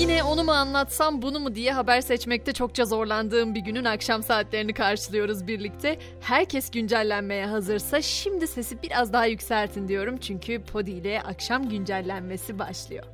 Yine onu mu anlatsam bunu mu diye haber seçmekte çokça zorlandığım bir günün akşam saatlerini karşılıyoruz birlikte. Herkes güncellenmeye hazırsa şimdi sesi biraz daha yükseltin diyorum çünkü Podi ile akşam güncellenmesi başlıyor.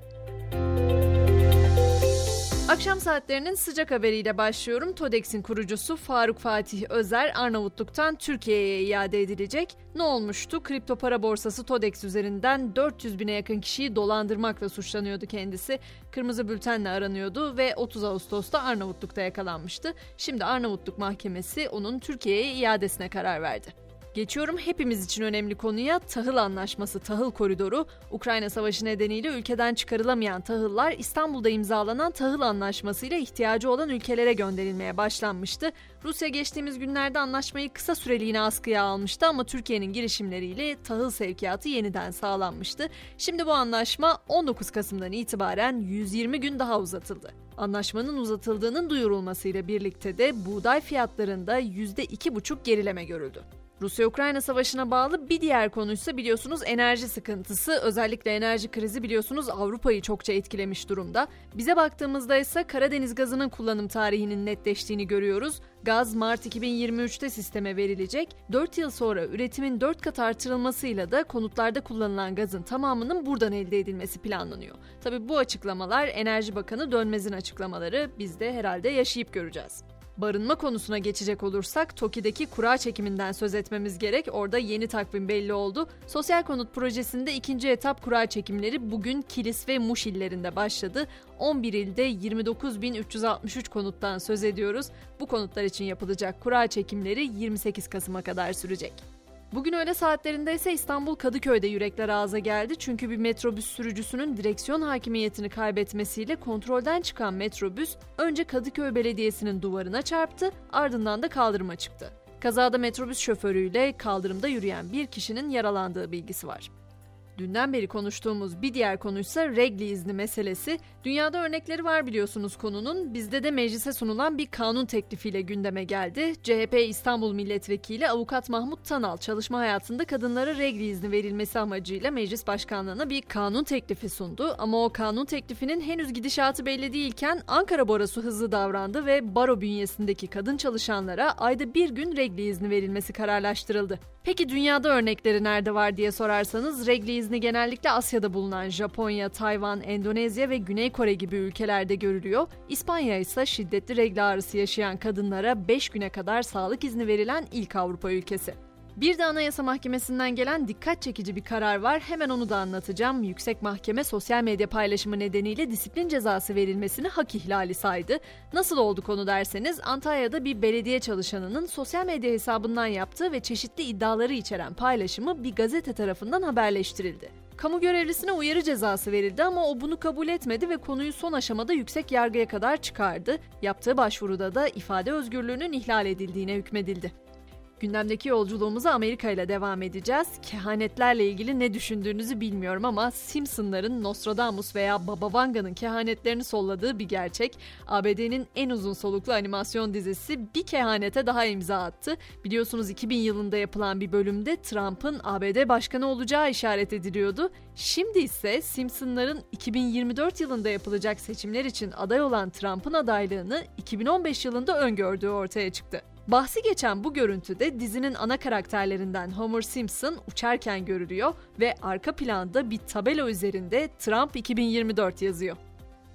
Akşam saatlerinin sıcak haberiyle başlıyorum. TODEX'in kurucusu Faruk Fatih Özer Arnavutluk'tan Türkiye'ye iade edilecek. Ne olmuştu? Kripto para borsası TODEX üzerinden 400 bine yakın kişiyi dolandırmakla suçlanıyordu kendisi. Kırmızı bültenle aranıyordu ve 30 Ağustos'ta Arnavutluk'ta yakalanmıştı. Şimdi Arnavutluk Mahkemesi onun Türkiye'ye iadesine karar verdi. Geçiyorum hepimiz için önemli konuya tahıl anlaşması, tahıl koridoru. Ukrayna Savaşı nedeniyle ülkeden çıkarılamayan tahıllar İstanbul'da imzalanan tahıl anlaşmasıyla ihtiyacı olan ülkelere gönderilmeye başlanmıştı. Rusya geçtiğimiz günlerde anlaşmayı kısa süreliğine askıya almıştı ama Türkiye'nin girişimleriyle tahıl sevkiyatı yeniden sağlanmıştı. Şimdi bu anlaşma 19 Kasım'dan itibaren 120 gün daha uzatıldı. Anlaşmanın uzatıldığının duyurulmasıyla birlikte de buğday fiyatlarında %2,5 gerileme görüldü. Rusya-Ukrayna savaşına bağlı bir diğer konuysa biliyorsunuz enerji sıkıntısı. Özellikle enerji krizi biliyorsunuz Avrupa'yı çokça etkilemiş durumda. Bize baktığımızda ise Karadeniz gazının kullanım tarihinin netleştiğini görüyoruz. Gaz Mart 2023'te sisteme verilecek. 4 yıl sonra üretimin 4 kat artırılmasıyla da konutlarda kullanılan gazın tamamının buradan elde edilmesi planlanıyor. Tabi bu açıklamalar Enerji Bakanı Dönmez'in açıklamaları biz de herhalde yaşayıp göreceğiz. Barınma konusuna geçecek olursak TOKİ'deki kura çekiminden söz etmemiz gerek. Orada yeni takvim belli oldu. Sosyal konut projesinde ikinci etap kura çekimleri bugün Kilis ve Muş illerinde başladı. 11 ilde 29.363 konuttan söz ediyoruz. Bu konutlar için yapılacak kura çekimleri 28 Kasım'a kadar sürecek. Bugün öğle saatlerinde ise İstanbul Kadıköy'de yürekler ağza geldi. Çünkü bir metrobüs sürücüsünün direksiyon hakimiyetini kaybetmesiyle kontrolden çıkan metrobüs önce Kadıköy Belediyesi'nin duvarına çarptı ardından da kaldırıma çıktı. Kazada metrobüs şoförüyle kaldırımda yürüyen bir kişinin yaralandığı bilgisi var. Dünden beri konuştuğumuz bir diğer konuysa regli izni meselesi. Dünyada örnekleri var biliyorsunuz konunun. Bizde de meclise sunulan bir kanun teklifiyle gündeme geldi. CHP İstanbul Milletvekili Avukat Mahmut Tanal çalışma hayatında kadınlara regli izni verilmesi amacıyla meclis başkanlığına bir kanun teklifi sundu. Ama o kanun teklifinin henüz gidişatı belli değilken Ankara Barosu hızlı davrandı ve baro bünyesindeki kadın çalışanlara ayda bir gün regli izni verilmesi kararlaştırıldı. Peki dünyada örnekleri nerede var diye sorarsanız regli izni genellikle Asya'da bulunan Japonya, Tayvan, Endonezya ve Güney Kore gibi ülkelerde görülüyor. İspanya ise şiddetli regl ağrısı yaşayan kadınlara 5 güne kadar sağlık izni verilen ilk Avrupa ülkesi. Bir de Anayasa Mahkemesi'nden gelen dikkat çekici bir karar var. Hemen onu da anlatacağım. Yüksek Mahkeme sosyal medya paylaşımı nedeniyle disiplin cezası verilmesini hak ihlali saydı. Nasıl oldu konu derseniz Antalya'da bir belediye çalışanının sosyal medya hesabından yaptığı ve çeşitli iddiaları içeren paylaşımı bir gazete tarafından haberleştirildi. Kamu görevlisine uyarı cezası verildi ama o bunu kabul etmedi ve konuyu son aşamada yüksek yargıya kadar çıkardı. Yaptığı başvuruda da ifade özgürlüğünün ihlal edildiğine hükmedildi. Gündemdeki yolculuğumuza Amerika ile devam edeceğiz. Kehanetlerle ilgili ne düşündüğünüzü bilmiyorum ama Simpsonların Nostradamus veya Baba Vanga'nın kehanetlerini solladığı bir gerçek. ABD'nin en uzun soluklu animasyon dizisi bir kehanete daha imza attı. Biliyorsunuz 2000 yılında yapılan bir bölümde Trump'ın ABD başkanı olacağı işaret ediliyordu. Şimdi ise Simpsonların 2024 yılında yapılacak seçimler için aday olan Trump'ın adaylığını 2015 yılında öngördüğü ortaya çıktı. Bahsi geçen bu görüntüde dizinin ana karakterlerinden Homer Simpson uçarken görülüyor ve arka planda bir tabela üzerinde Trump 2024 yazıyor.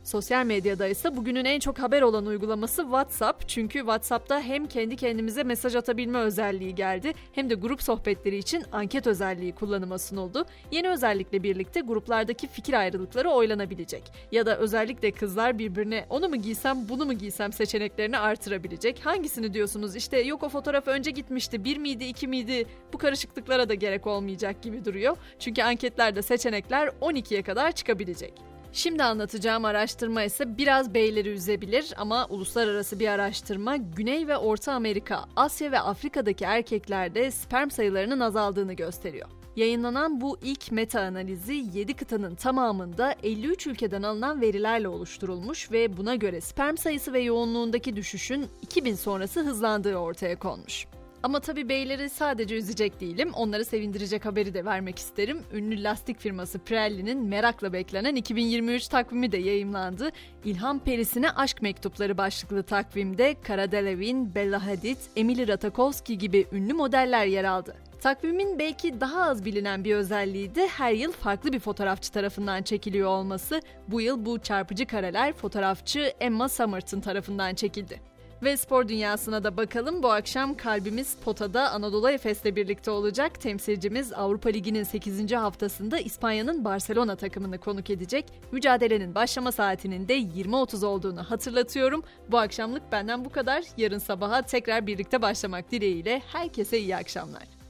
Sosyal medyada ise bugünün en çok haber olan uygulaması WhatsApp. Çünkü WhatsApp'ta hem kendi kendimize mesaj atabilme özelliği geldi hem de grup sohbetleri için anket özelliği kullanıma sunuldu. Yeni özellikle birlikte gruplardaki fikir ayrılıkları oylanabilecek. Ya da özellikle kızlar birbirine onu mu giysem bunu mu giysem seçeneklerini artırabilecek. Hangisini diyorsunuz işte yok o fotoğraf önce gitmişti bir miydi iki miydi bu karışıklıklara da gerek olmayacak gibi duruyor. Çünkü anketlerde seçenekler 12'ye kadar çıkabilecek. Şimdi anlatacağım araştırma ise biraz beyleri üzebilir ama uluslararası bir araştırma Güney ve Orta Amerika, Asya ve Afrika'daki erkeklerde sperm sayılarının azaldığını gösteriyor. Yayınlanan bu ilk meta analizi 7 kıtanın tamamında 53 ülkeden alınan verilerle oluşturulmuş ve buna göre sperm sayısı ve yoğunluğundaki düşüşün 2000 sonrası hızlandığı ortaya konmuş. Ama tabii beyleri sadece üzecek değilim. Onları sevindirecek haberi de vermek isterim. Ünlü lastik firması Pirelli'nin merakla beklenen 2023 takvimi de yayımlandı. İlham Perisi'ne aşk mektupları başlıklı takvimde Cara Delevingne, Bella Hadid, Emily Ratajkowski gibi ünlü modeller yer aldı. Takvimin belki daha az bilinen bir özelliği de her yıl farklı bir fotoğrafçı tarafından çekiliyor olması. Bu yıl bu çarpıcı kareler fotoğrafçı Emma Summerton tarafından çekildi. Ve spor dünyasına da bakalım. Bu akşam kalbimiz potada Anadolu Efes'le birlikte olacak. Temsilcimiz Avrupa Ligi'nin 8. haftasında İspanya'nın Barcelona takımını konuk edecek. Mücadelenin başlama saatinin de 20.30 olduğunu hatırlatıyorum. Bu akşamlık benden bu kadar. Yarın sabaha tekrar birlikte başlamak dileğiyle herkese iyi akşamlar.